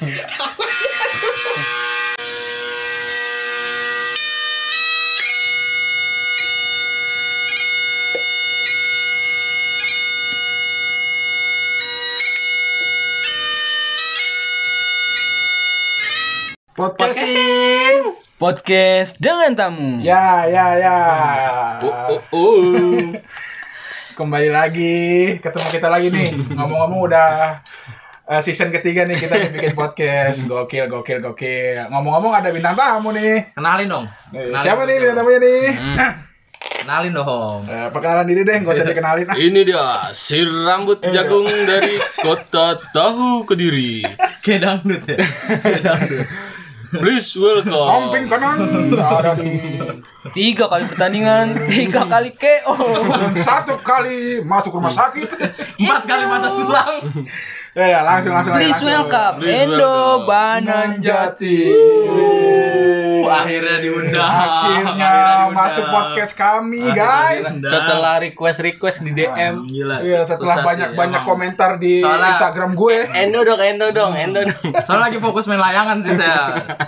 Podcastin. Podcast dengan tamu. Ya, ya, ya. Oh, oh, oh. Kembali lagi, ketemu kita lagi nih. Ngomong-ngomong udah eh, season ketiga nih kita bikin podcast. Gokil, gokil, gokil. Ngomong-ngomong ada bintang tamu nih. Kenalin dong. Kenalin Siapa nih bintang tamunya nih? Kenalin dong. Eh, perkenalan diri deh, nggak usah dikenalin. Ah, Ini dia si rambut jagung dari kota Tahu Kediri. Kayak dangdut ya. Kayak dangdut. Please welcome. Samping kanan ada di Tiga kali pertandingan, tiga kali KO. satu kali masuk rumah sakit. Empat kali mata tulang. Ya, ya, langsung langsung aja, Please langsung. welcome Please Endo welcome. Bananjati. Uh, akhirnya diundang. Akhirnya diundang. masuk podcast kami, Akhirnya guys. diundang. Setelah request request di DM. Gila. Iya, setelah sih, banyak-banyak emang. komentar di Soalnya- Instagram gue. Endo dong, Endo dong, Endo dong. Soalnya lagi fokus main layangan sih saya.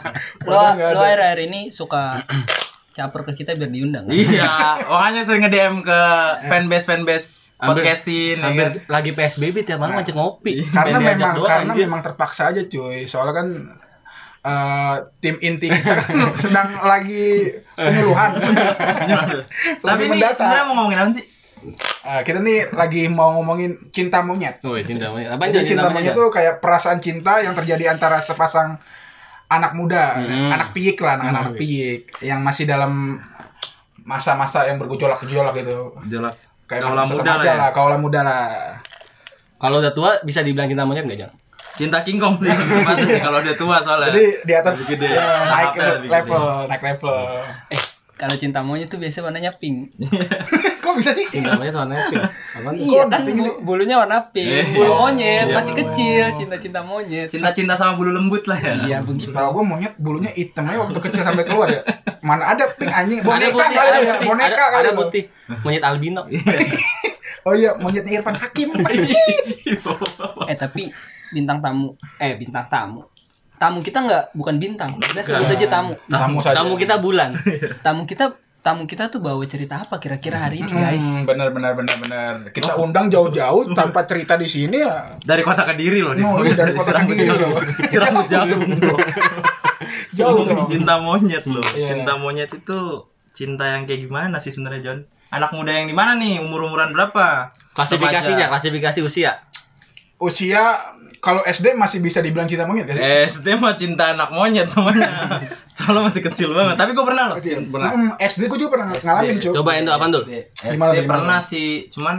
Lo, lo akhir-akhir ini suka caper ke kita biar diundang. kan? iya, makanya sering nge-DM ke fanbase fanbase Hampir- podcastin ya? Hampir lagi PSBB tiap malam ngajak ngopi. Karena Pengen diajak memang doang, karena anjir. memang terpaksa aja cuy. Soalnya kan eh, tim inti kita kan sedang lagi penyuluhan. Tapi ini sebenarnya mau ngomongin apa sih? Eh, kita nih lagi mau ngomongin cinta monyet. Oh, cinta monyet. Apa Jadi cinta monyet tuh kayak perasaan cinta yang terjadi antara sepasang anak muda, Hmm. anak piik lah, anak-anak Hmm. piik yang masih dalam masa-masa yang bergejolak-gejolak gitu. Jelak. Kayak Kaula masa muda lah ya. lah, kaula muda lah. Kalau udah tua bisa dibilang cinta monyet nggak, Jang? Cinta King Kong sih sih kalau udah tua soalnya. Jadi di atas gede. ya, naik lebih level, naik level. Kalau cinta monyet tuh biasanya warnanya pink. Kok bisa sih? Cinta monyet warnanya pink. Apaan? Iya, kan bu- bulunya warna pink, Eh, bulu iya. monyet Iya, masih bulu kecil, cinta-cinta monyet. Cinta-cinta sama bulu lembut lah ya. Iya, begitu. Setahu gue monyet bulunya hitam aja waktu kecil sampai keluar ya. Mana ada pink anjing? Ada Boneka putih, kali ada ya, putih, boneka ada, kali ada lo. putih. Monyet albino. Oh iya, monyetnya Irfan Hakim. eh tapi bintang tamu, eh bintang tamu. Tamu kita nggak bukan bintang, kita sebut aja tamu. Tamu saja. Tamu kita bulan. Tamu kita tamu kita tuh bawa cerita apa kira-kira hari ini guys? Hmm, bener bener bener bener. Kita undang jauh-jauh tanpa cerita di sini ya. Dari kota Kediri loh dia. Oh, iya, dari kota Serang Kediri loh. Bro. Jauh dong. cinta monyet loh. Iya. Cinta monyet itu cinta yang kayak gimana sih sebenarnya John? Anak muda yang di mana nih? Umur-umuran berapa? Klasifikasinya, klasifikasi usia. Usia kalau SD masih bisa dibilang cinta monyet gak sih? SD mah cinta anak monyet namanya. Soalnya masih kecil banget. Tapi gue pernah loh. Kecil. Pernah. Hmm, SD gue juga pernah SD. ngalamin cuy. Coba Endo apa dul? SD, Gimana gimana pernah sih, cuman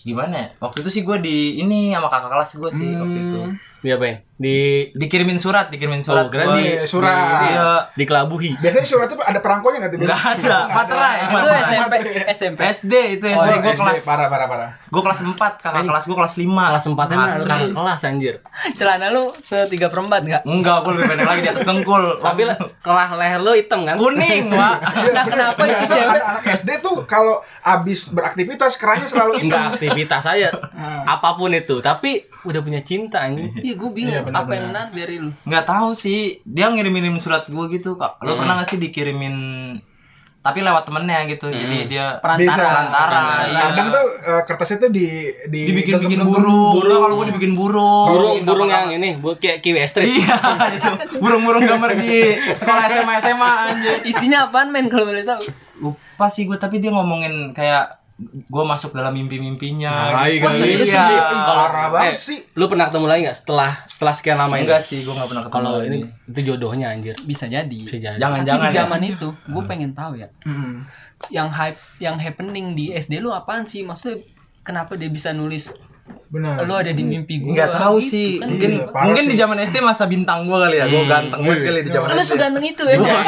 gimana ya? Waktu itu sih gue di ini sama kakak kelas gue sih waktu itu. Hmm. Dia apa ya? Di Dikirimin surat, dikirimin surat. Oh, keren di- iya, surat. Iya. dikelabuhi. Biasanya surat itu ada perangkonya nggak tuh? Nggak ada, materai, Itu. SMP, SMP. SD itu Oh, SD gue SD. kelas parah parah parah. gue kelas 4, kakak kelas gue kelas 5 Kelas 4 emang Asli. kakak kelas anjir. Celana lu setiga perempat enggak? Enggak, gue lebih pendek lagi di atas dengkul Tapi kelah leher lu hitam kan? Kuning, Pak Nah, kenapa Iya, cewek? anak-anak SD tuh kalau abis beraktivitas kerannya selalu hitam. Enggak aktivitas aja. Nah. Apa pun itu, tapi udah punya cinta anjing. Iya, gue bingung Benar, apa yang benar. menarik dari lu. Nggak tahu sih, dia ngirim-ngirim surat gue gitu kak Lo Hmm. pernah gak sih dikirimin Tapi lewat temennya gitu, jadi dia Perantara. Bisa. Perantara, iya. Kadang tuh eh, kertasnya tuh di di Dibikin-bikin genggam-genggam burung, burung. Enggak, kalau gue dibikin burung Burung Bikin burung yang ini, bu kayak kiwi estri. Iya, itu Burung-burung gambar di sekolah SMA SMA anjir Isinya apaan men kalau boleh tahu? Lupa sih gue, tapi dia ngomongin kayak gue masuk dalam mimpi-mimpinya Hai, gitu. kali. Iya. Iya. Ih, parah banget eh, sih. Lu pernah ketemu lagi nggak setelah setelah sekian lama ini? Enggak sih, gue gak pernah ketemu Kalau lagi. ini itu jodohnya anjir. bisa jadi Bisa jadi. Jangan-jangan Tapi di ya. zaman itu gue pengen tahu ya Hmm. yang hype yang happening di SD lu apaan sih maksudnya kenapa dia bisa nulis Benar. lu ada di mimpi gue Nggak tahu sih. kan Mungkin Iya, mungkin sih. di zaman SD masa bintang gua kali ya. Gua Hmm. ganteng banget kali di zaman lu SD. seganteng itu ya Iya,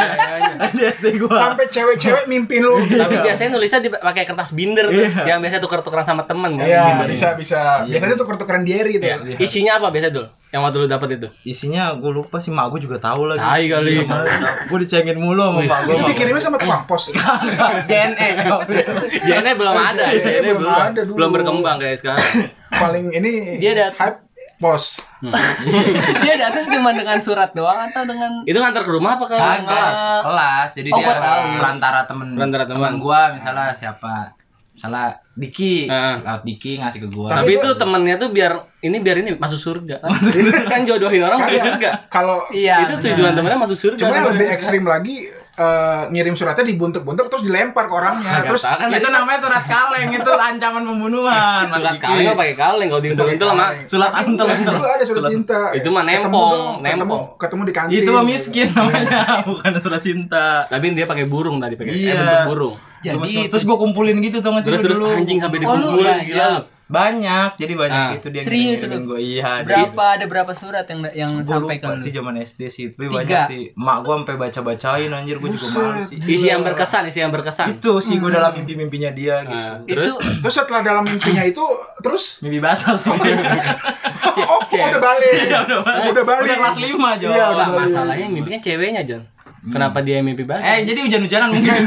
Di SD gua. Sampai cewek-cewek mimpi lu. Tapi biasanya nulisnya di- pakai kertas binder tuh, Iya. yang biasa tuker-tukeran sama temen kan. Iya, bisa bisa. Iya. Biasanya tuh tuker-tukeran diary tuh. Iya. Isinya apa biasa dul? Yang waktu lu dapet itu? Isinya gua lupa sih, mak gua juga tahu lagi. Tai kali. Tahu. Gua dicengin mulu sama mak gua. Itu dikirimnya sama tukang pos. JNE. JNE belum ada, JNE JNE belum belum, ada dulu. belum berkembang kayak sekarang. Paling ini Dia ada- hype pos. dia datang cuma dengan surat doang atau dengan Itu ngantar ke rumah apa ke kelas? kelas. Jadi Oh, dia perantara temen Perantara teman. gua misalnya siapa? Misalnya Diki, Heeh. lewat Diki ngasih ke gua. Tapi Tapi itu temennya tuh biar ini biar ini masuk surga. Kan, kan jodohin orang masuk Kagak. surga. Kalau iya itu tujuan temennya masuk surga. cuma yang lebih ekstrim lagi eh, ngirim suratnya dibuntuk-buntuk terus dilempar ke orangnya. Kagak terus kan itu namanya surat kaleng, itu ancaman pembunuhan. Mas surat kaleng apa pakai kaleng kalau diuntul-untul mah Surat antel dulu ada surat Surat- cinta. Itu mah nempong, dong, ketemu, nempong. ketemu di kantin. Itu mah miskin namanya, bukan surat cinta. tapi dia pakai burung tadi pakai eh, Iya. bentuk burung. jadi terus gua kumpulin gitu tau gak sih Terus dulu. anjing sampai Oh, lu dikumpulin banyak. gila. Banyak, jadi banyak Ah. itu dia Serius lu? gua. Iya, dia- berapa ada berapa surat yang yang Gua sampai ke sih zaman SD sih, tapi Tiga. banyak sih. Mak gua sampai baca-bacain anjir, gua juga malu sih. Isi yang berkesan, isi yang berkesan. Itu sih gua dalam mimpi-mimpinya dia gitu. Nah, itu terus Terus setelah dalam mimpinya itu terus Mimpi basah soalnya. oh, cek. udah balik. Iya, udah balik. Udah balik. Udah kelas 5, Jo. Iya, udah Nah, masalahnya mimpinya ceweknya, John. Kenapa dia mimpi basah? Eh, jadi hujan-hujanan mungkin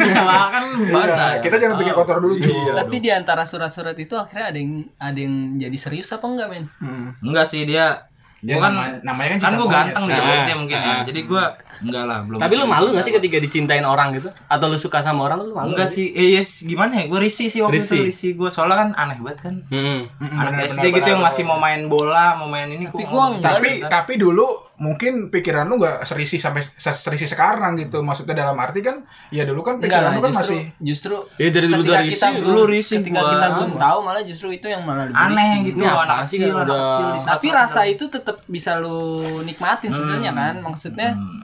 kan basah. Iya, kita jangan bikin kotor dulu. Iya, tapi di antara surat-surat itu akhirnya ada yang ada yang jadi serius apa enggak men Hmm. Enggak sih dia Dia gua kan nama- namanya kan kan monyet. ganteng di Ah, zaman SD mungkin ya. ah. Jadi gua enggak lah, belum. Tapi lu malu gak sih ketika dicintain orang gitu? Atau lu suka sama orang lu malu? Enggak nggak sih. Eh, yes, gimana ya? Gua risih sih waktu Risih. itu risih gua. Soalnya kan aneh banget kan. Hmm. Anak benar, SD gitu yang masih mau main bola, mau main ini Tapi gua tapi tapi dulu mungkin pikiran lu nggak serisi sampai se- serisi sekarang gitu maksudnya dalam arti kan ya dulu kan enggak pikiran lah lu kan justru masih justru Ya dari dulu ketika dari kita isi, belum ketika gua. kita belum tahu malah justru itu yang malah lebih aneh gitu Ini anak kecil, anak udah- kecil tapi rasa itu tetap bisa lu nikmatin sebenarnya Hmm. kan maksudnya Hmm.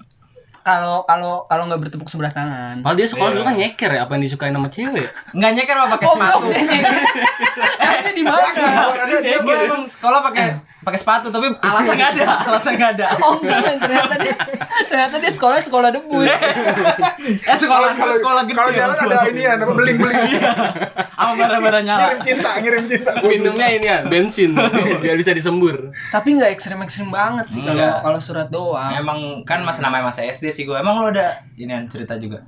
kalau kalau kalau nggak bertepuk sebelah tangan Padahal dia sekolah Iya. dulu kan nyeker ya, apa yang disukain sama cewek. Enggak nyeker apa pakai oh sepatu. Emangnya di mana Dia emang sekolah pakai pakai sepatu tapi alasnya enggak ada, alasnya enggak ada. oh enggak ternyata dia ternyata dia sekolah sekolah debus Eh sekolah kalau sekolah gede. kalau jalan ada ini ya apa beling beling sama bara-bara nyala. ngirim cinta ngirim cinta Minumnya ini ya, bensin biar bisa disembur. tapi nggak ekstrim ekstrim banget sih kalau Enggak. kalau surat doang Emang kan masih namanya masa SD sih gua. Emang lu ada ini cerita juga?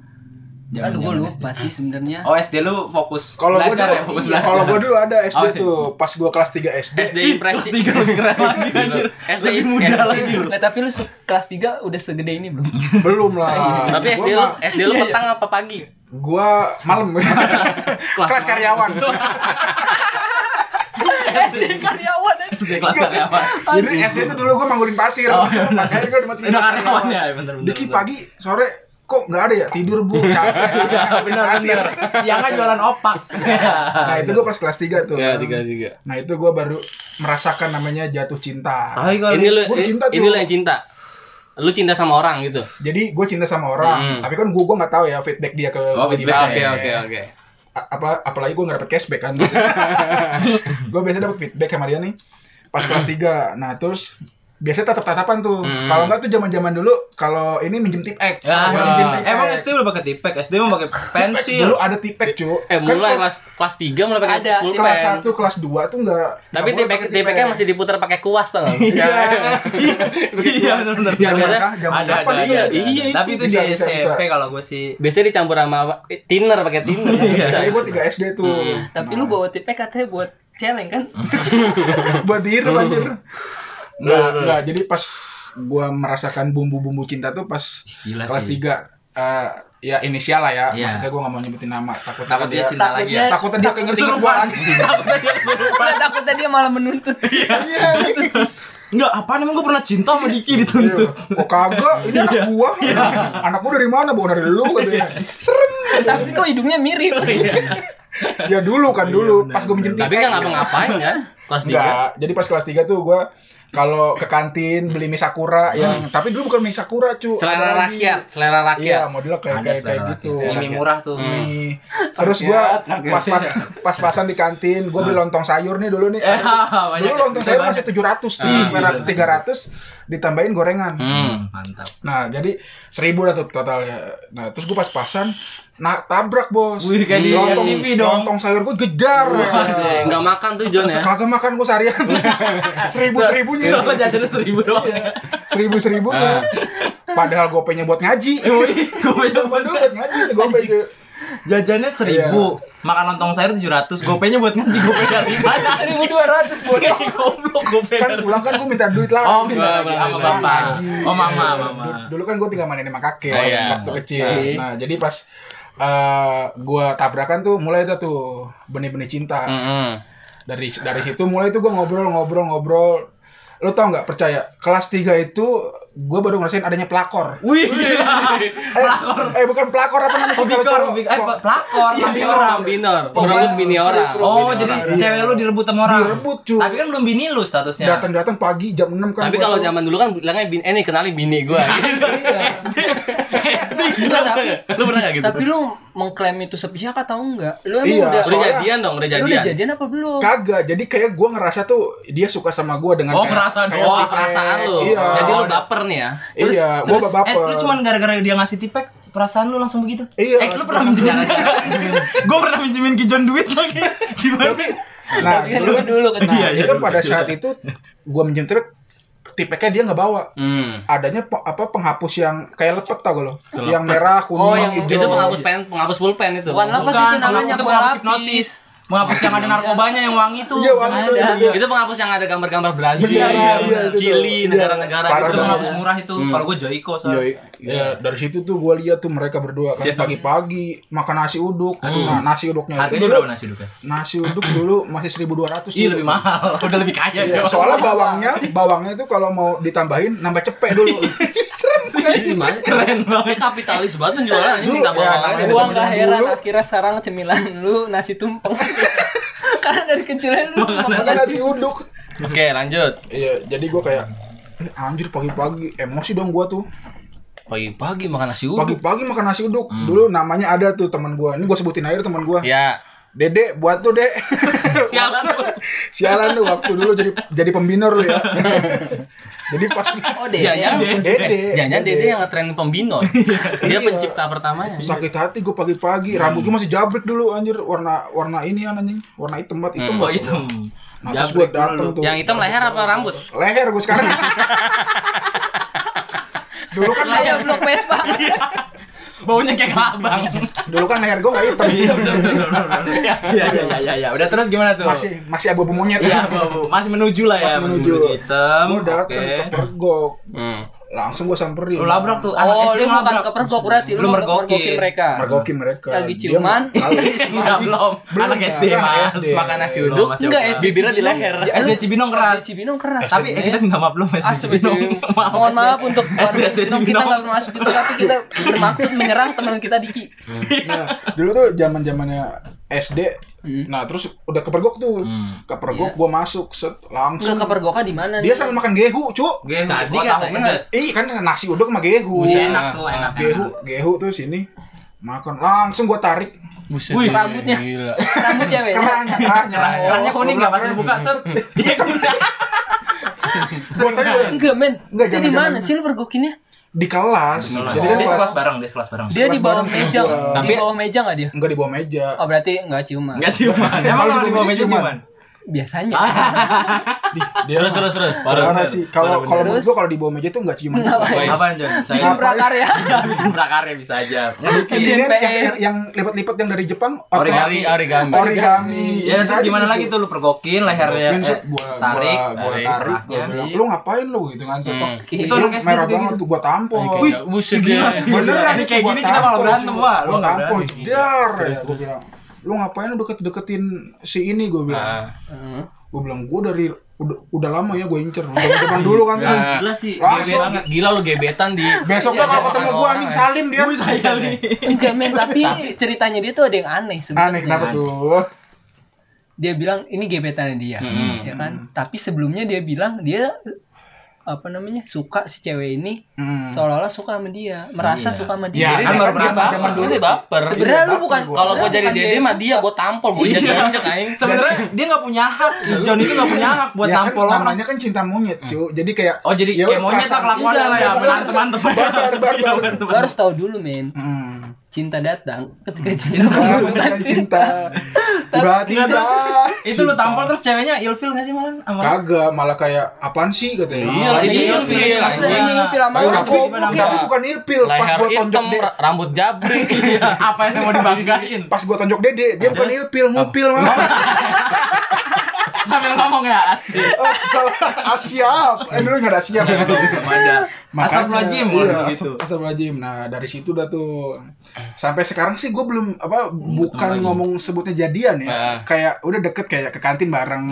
Aduh, gue Zaman-zaman lupa sih sebenarnya. Oh SD lu fokus kalau gua belajar dulu ya, fokus iya, belajar. kalau gua dulu ada SD Oh, iya. tuh pas gua kelas 3 SD SD Ih, impresi. kelas tiga lebih keren lagi anjir. SD Lebih muda SD. lagi lu. Nggak, tapi lu kelas 3 udah segede ini belum? belum lah Tapi SD Gua lu, SD lu petang apa pagi? gua malam kelas karyawan SD karyawan. SD kelas karyawan. jadi SD itu dulu gua manggulin pasir Oh, iya, makanya gua Udah kelas karyawan ya, bener bener. Diki bener. pagi sore kok nggak ada ya tidur bu capek bener pasir. bener. Siangnya jualan opak. nah itu gua pas kelas 3 tuh Ya, tiga tiga. nah itu gua baru merasakan namanya jatuh cinta kali. Ini lu, cinta tuh. ini lu yang cinta. Lu cinta sama orang gitu. jadi gue cinta sama orang Hmm. tapi kan gue gue nggak tahu ya feedback dia ke Oh, feedback. Oke oke oke. Apa apalagi gue nggak dapet cashback kan gue biasanya dapet feedback sama dia nih pas kelas 3 nah terus biasanya tatap tatapan tuh Hmm. kalau nggak tuh zaman zaman dulu kalau ini minjem tip ek Ya, minjem tip emang. SD udah pakai tipek, SD mah pakai pensil. dulu ada tipek cu Eh Kan mulai kelas, kelas kelas 3 mulai pakai Ada, full kelas pen. 1 kelas 2 tuh nggak Tapi tipek tipeknya masih diputar pakai kuas nggak? iya Iya benar benar. Yang Zaman biasa kah? Zaman Ada ada. Iya, ada, iya, Tapi itu di SMP kalau gue sih. Biasanya dicampur sama? Eh, thinner pakai thinner. Iya. Gue 3 SD tuh Hmm. Tapi lu bawa tipek katanya buat celeng kan? buat dihirup Hmm. anjir Nggak, nggak, jadi pas gua merasakan bumbu-bumbu cinta tuh pas Gila kelas sih. 3 eh ya inisial lah ya. Iya. maksudnya gua nggak mau nyebutin nama takut Takut dia cinta lagi ya. takutnya dia keinget-inget gua lagi. Takutnya dia kesurupan. Takutnya dia malah menuntut. iya Enggak, apaan? Emang gue pernah cinta sama Diki dituntut. oh kagak. Ini anak gua. Anak gua dari mana? Bukan dari lu katanya. Serem. Tapi kok hidungnya mirip. ya dulu kan dulu. Iya, pas gua minjem Tapi kan ngapa-ngapain kan? Kelas 3. Enggak, jadi pas kelas 3 tuh gua kalau ke kantin beli mie sakura yang tapi dulu bukan mie sakura cu Selera ada lagi. rakyat, selera iya rakyat. modelnya kayak kayak, kayak selera gitu rakyat. Ini mie murah tuh. Hmm. Nih. Terus gua pas pas pas pasan di kantin, gua beli lontong sayur nih dulu nih. Eh, Dulu lontong sayur masih 700 tuh, Ah, merah gila. 300 ditambahin gorengan. Hmm. Mantap. Nah, jadi 1000 dah tuh totalnya. Nah, terus gua pas pasan nah tabrak bos Wih, kayak di lontong, FTV dong. lontong sayur gua gedar Wah, Enggak makan tuh John ya. kagak makan gua seharian seribu seribunya Soalnya jajannya seribu doang. seribu seribunya padahal gopenya buat ngaji Wih, gue itu dulu buat ngaji tuh gope cuy. Jajannya seribu, makan lontong sayur tujuh ratus, gopenya buat ngaji gope dari mana? Seribu dua ratus bodoh. Goblok gope kan pulang kan gue minta duit lagi Oh, minta lagi wah, sama bapak. Lagi. Oh, mama, Iya, mama. du- Dulu kan gue tinggal mainin sama kakek Oh, iya. waktu kecil. Nah, jadi pas eh gua tabrakan tuh mulai itu tuh benih-benih cinta. Heeh. Dari dari situ mulai tuh gua ngobrol-ngobrol-ngobrol. Lu tau nggak percaya kelas 3 itu gua baru ngerasain adanya pelakor. Wih, Eh, eh bukan pelakor apa namanya? pembikor, eh, pelakor, Iya, tapi orang. Pembinor, merebut bini orang. Oh, Bini jadi cewek Iya. lu direbut sama orang. Direbut cuy. Tapi kan belum bini lu statusnya. datang-datang pagi jam 6 kan. Tapi kalau zaman dulu kan bilangnya bini, eh nih kenalin bini gua. Iya. SD gila tapi lu pernah gak gitu? Tapi lu mengklaim itu sepihak atau enggak? Lu emang Iya, udah, soalnya- udah jadian dong, udah Lu jadian. udah jadian apa belum? Kagak, jadi kayak gua ngerasa tuh dia suka sama gua dengan Oh, kayak- ngerasa kayak doang. Oh, perasaan lu. Iya. Jadi lu baper nih ya. iya, gua terus, baper. Eh, lu cuman gara-gara dia ngasih tipek, perasaan lu langsung begitu? Iya, Eh, lu pernah minjemin? gue pernah minjemin Kijon duit lagi. Gimana? Nah, Tapi kan dulu, dulu dulu kan. nah, Iya, iya, itu dulu pada saat itu gua minjem trip tipeknya dia nggak bawa. Hmm. Adanya pe- apa penghapus yang kayak lepet tau gak lo? Yang merah, kuning, Oh, yang hijau. itu penghapus pen, penghapus pulpen itu. Bukan Bukan, namanya, namanya itu bola penghapus hipnotis. Menghapus yang ada narkobanya yang wangi tuh. Iya, wangi tuh. Ada. Iya. Itu penghapus yang ada gambar-gambar Brazil, iya, iya, itu tuh. Chili, Iya. negara-negara Parah Itu penghapus murah itu. Hmm. Kalau gue Joiko soalnya. Iya, iya. dari situ tuh gua lihat tuh mereka berdua kan pagi-pagi makan nasi uduk. Aduh. Nah, nasi uduknya itu Harganya dulu, berapa nasi uduknya? nasi uduk dulu masih 1200 Iya lebih mahal. Udah lebih kaya Iya, soalnya bawangnya, bawangnya itu kalau mau ditambahin nambah cepek dulu. Serem gimana? Keren banget. Kapitalis banget penjualan ini Dulu, minta ya, bawang aja. Gua zaman nggak dulu. heran akhirnya sekarang cemilan lu nasi tumpeng. Karena dari kecilnya lu Makan nasi uduk. Oke, lanjut. Iya, jadi gua kayak "Eh, anjir pagi-pagi emosi dong gua tuh. Pagi-pagi makan nasi uduk. Pagi-pagi makan nasi uduk. Hmm. Dulu namanya ada tuh teman gua. Ini gua sebutin aja teman gua. Ya. Dede buat tuh, Dek. Sialan lu. Sialan lu waktu dulu jadi jadi pembinor lu ya. jadi pas Oh, deh. Jangan ya. Dede. Jangan Dede yang ngetren pembinor. Dia Iya. pencipta pertamanya. sakit hati gue pagi-pagi rambutnya masih jabrik dulu anjir warna warna ini an anjing warna hitam banget hitam Hmm. Oh banget. hitam. nah, terus gue dateng tuh Yang hitam leher apa rambut? leher gue sekarang dulu kan leher Kayak blok Vespa. Baunya kayak kelabang. dulu kan leher gue nggak hitam Iya iya iya iya iya. Udah terus gimana tuh? masih masih abu-abu monyet Iya, Bu. Masih menuju lah ya, Masih menuju. menuju hitam. Oke. ke pergok Hmm. Langsung gue samperin Lu labrak tuh Oh, anak SD lu ngelabrak. kepergok berarti Lu lu mergokin. mereka. mergokin mereka Lagi ciuman. Enggak belum. Belum, Anak ya, SD mas. Makan nasi Belum, uduk. masih Enggak. SD Bibirnya di leher. SD Cibinong keras. Cibinong keras. Tapi kita minta maaf belum SD Cibinong. Astagfirullah. Mohon maaf untuk SD Cibinong kita nggak bermaksud itu tapi kita bermaksud menyerang teman kita Diki. nah dulu tuh zaman zamannya SD Hmm. nah terus udah kepergok tuh Hmm. kepergok Iya. gue masuk set langsung Enggak kepergokan di mana? dia nih? sambil makan gehu cuk Gehu, Tadi gua tahu katanya pedas. Ih kan nasi uduk sama gehu. Iya, Iya. enak tuh, enak. Gehu, gehu tuh sini makan langsung gua tarik Buset. Wih, rambutnya. Gila. Rambut ceweknya. kerahnya kerahnya Kerah- kerahnya kuning nggak pas dibuka set. iya kan gua tanya Enggak, men. Enggak, Dia di jangan- mana sih lu pergokinnya? Di kelas Jadi jadi kan dia kelas sekelas bareng, dia sekelas bareng. Dia di bawah meja. gua. Di Tapi- bawah meja enggak dia? enggak di bawah meja Oh, berarti enggak ciuman. Enggak ciuman. Emang Kalau di di bawah meja ciuman. Biasanya. Di- dia Terus terus terus. parah Baru. sih kalau kalau menurut gua kalau di bawah meja tuh ciuman Ngapain? Apaan Jon? Bikin Saya Apa? prakarya. bikin prakarya bisa aja. Bikin Bikin yang, yang, lipat-lipat yang dari Jepang Origami. Origami. origami Ya terus aja gimana gitu. lagi tuh lu pergokin lehernya Mungkin, eh, tarik, gua tarik, lu ngapain lu gitu kan. Hmm. Itu Lu anak SD merah banget gitu. tuh gua tampol Wih, buset gila sih. beneran kayak gini kita malah berantem. Wak. Lu nggak tampol jedar ya Terus, gua bilang lu ngapain udah deket-deketin si ini gua bilang Nah, Heeh. gua bilang gua dari udah, udah lama ya gua incer zaman dulu kan. Nah. Gila sih, Langsung. gebet gila lu gebetan di besoknya kalau ketemu orang, anjing ya. salim dia Wih, kali. Enggak, men, tapi ceritanya dia tuh ada yang aneh sebenarnya. aneh kenapa tuh Dia bilang ini gebetannya dia, Hmm. ya kan? Tapi sebelumnya dia bilang dia apa namanya suka si cewek ini Hmm. seolah-olah suka sama dia merasa Iya. suka sama Ya, dia Jadi kan dia baru dia baper, zaman dulu. dia baper. sebenarnya Iya, lu baper bukan. Kalau gua sebenarnya jadi dede dia mah dia gua tampol, gua Iya. injek aing. Sebenarnya dia nggak punya hak. John itu nggak punya hak buat ya kan nampol orang. namanya kan cinta monyet cu jadi kayak Oh jadi Ya kayak monyet lah perasaan- kelakuannya lah ya, Iya. Barbar, barbar. lu harus tahu dulu men hmm. Cinta datang ketika cinta, Cinta. Bukan cinta. Tiba-tiba. Enggak, terus Itu lu Cinta. tampol terus ceweknya ilfil gak sih malah? Kagak, malah kayak apaan sih katanya. Iya, Oh, iya, ilfil, ilfil, lagi ilfil sama Oh, tapi, bukan ilpil pas gua tonjok ra- rambut jabrik. Apa yang mau dibanggain? pas gua tonjok dede, dia bukan ilpil, ngupil malah. Sambil ngomong ya asik. Oh, salah. Asyap. Eh dulu enggak ada asyap. Ada. Astagfirullahaladzim, iya, waduh, gitu. astag- astagfirullahaladzim. Nah, dari situ dah tuh sampai sekarang sih gue belum apa bukan lagi. ngomong sebutnya jadian ya. Ah. Kayak udah deket kayak ke kantin bareng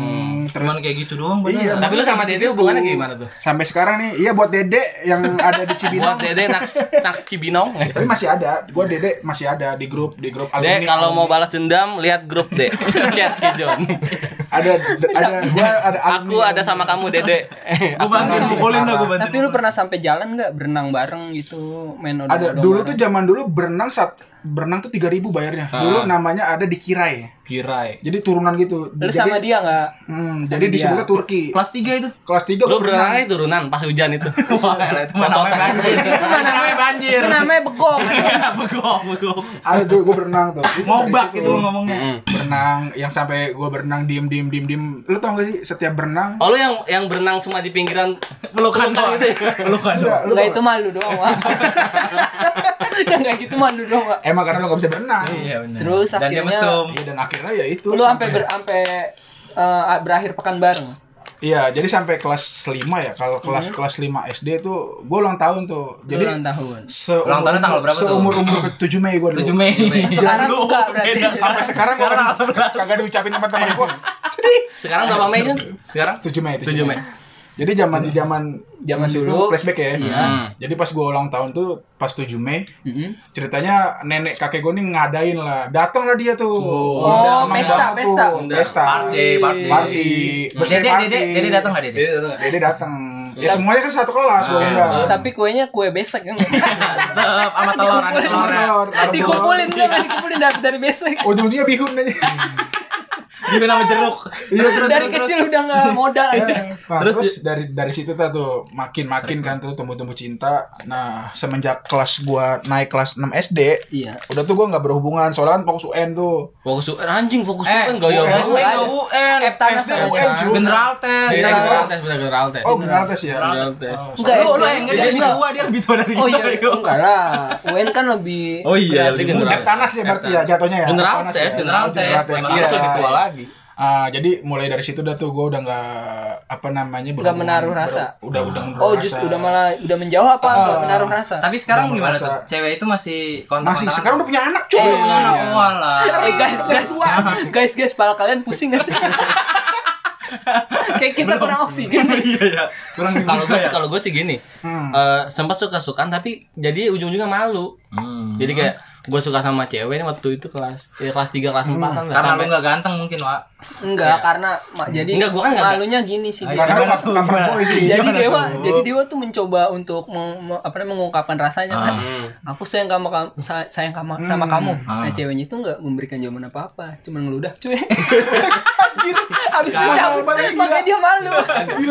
terus Cuman kayak gitu doang Iya. Tapi lu sama Dede hubungannya gimana tuh? sampai sekarang nih iya buat Dede yang ada di Buat Cibinong. Dede naks naks Cibinong. Tapi masih ada. Gua Dede masih ada di grup di grup Dek, alumni. kalau mau balas dendam lihat grup deh. Chat John. ada ada gua ada Aku ada sama kamu Dede. Gue bantuin Parah. pukulin dah gue bantuin. Tapi lu pernah sampai jalan nggak? Berenang bareng gitu main odong ada dulu tuh zaman dulu berenang saat berenang tuh 3000 bayarnya. Ah. Dulu namanya ada di Kirai. Kirai. Jadi turunan gitu. Lu jadi, sama dia nggak? Hmm, sama jadi disebutnya Turki. kelas 3 itu. Kelas 3 Lu berenangnya turunan pas hujan itu. Wah, itu mah namanya banjir. Itu namanya banjir. Itu namanya begok. Begok, begok. Ada dulu gue berenang tuh. Itu Ngobak dari gitu lu ngomongnya. Mm. Berenang yang sampai gue berenang diem diem diem diem. Lu tau gak sih setiap berenang? Oh lu yang yang berenang cuma di pinggiran Pelukan doang. gitu ya? Pelukan Enggak, itu malu doang, Wak. Yang kayak gitu malu doang. Emang karena lu gak bisa berenang. Iya benar. Terus Dan dia akhirnya- mesum. Iya dan akhirnya ya itu. Lu sampai ber sampai eh, berakhir pekan bareng. Iya, jadi sampai kelas 5 ya. Kalau kelas kelas 5 SD tuh gue ulang tahun tuh. Jadi ulang tahun. seumur, Ulang tahunnya tanggal berapa tuh? Seumur umur ke 7 Mei gue 7 Mei. Sekarang Lu berarti. beda Sampai sekarang gue Sekarang kagak diucapin teman-teman gue. Sedih. Sekarang berapa Mei kan? Sekarang 7 Mei, 7 Mei. Jadi zaman di zaman zaman Zaman situ dulu. flashback ya. Iya. Hmm. Jadi pas gue ulang tahun tuh pas 7 Mei, Mm-mm. ceritanya nenek kakek gue nih ngadain lah. Datang lah dia tuh. Oh, seneng pesta, pesta. tuh. Pesta. Party, party. Party. Dede, party. Dede, Dede datang enggak Dede? Dede datang. Ya semuanya kan satu kelas gue Ah, undang. Tapi kuenya kue besek kan. Tetep sama telur, ada telurnya. Telur, telur. Dikumpulin dikumpulin dari, dari besek. Ujung-ujungnya bihun aja. Juga nama jeruk. Iya terus dari terus, kecil udah nggak modal aja. Nah, Terus terus, dari dari situ tuh tuh makin makin kan tuh tumbuh-tumbuh cinta. Nah, semenjak kelas gua naik kelas 6 SD, Iya. udah tuh gua nggak berhubungan soalnya kan fokus UN tuh. Fokus UN anjing fokus Eh, UN UN. Banget. enggak UN. Eptanas SD. UN. General tes. Iya, General general tes, bener general tes. Oh, general tes ya. General tes. Oh, Enggak, Lu lu SD. yang enggak dia lebih tua, dia lebih tua dari Oh kita. iya, yuk. enggak lah. UN kan lebih Oh iya, lebih general. muda. Eptanas ya berarti ya jatuhnya ya. General tes, ya. general tes. Iya. Masuk lebih tua lagi. Ah, jadi mulai dari situ dah tuh gue udah nggak apa namanya berhubungan- menaruh rasa. ber- udah udah menaruh Oh, rasa. just udah malah udah menjauh apa enggak Ah. menaruh rasa. Tapi sekarang Udah gimana merasa- tuh? Cewek itu masih kontak masih sekarang udah punya anak cuy. Oh, udah punya anak. Iya. Oh, alah. Eh guys, guys, guys, guys, kepala kalian pusing gak sih? Kayak kita kurang oksigen. Iya ya. Kurang Kalau gue ya. kalau gue sih gini, Hmm. eh sempat suka sukaan tapi jadi ujung-ujungnya malu. Hmm. Jadi kayak gue suka sama cewek ini waktu itu kelas ya kelas 3 kelas 4 kan lah. karena lu Sampai- nggak ganteng mungkin, Wak. Enggak, Iya. karena ma- jadi Enggak, gua kan nggak- malunya gini sih. Ah, Dia. Karena gimana Gimana? pernah sih. Jadi Gimana dewa, tuh? jadi dewa tuh mencoba untuk meng- me- apa namanya mengungkapkan rasanya kan. Hmm. Aku sayang sama kamu, sa- sayang sama, Hmm. sama kamu. Ah. Nah, ceweknya itu enggak memberikan jawaban apa-apa, cuma ngeludah, cuy. Habis itu makanya dia malu.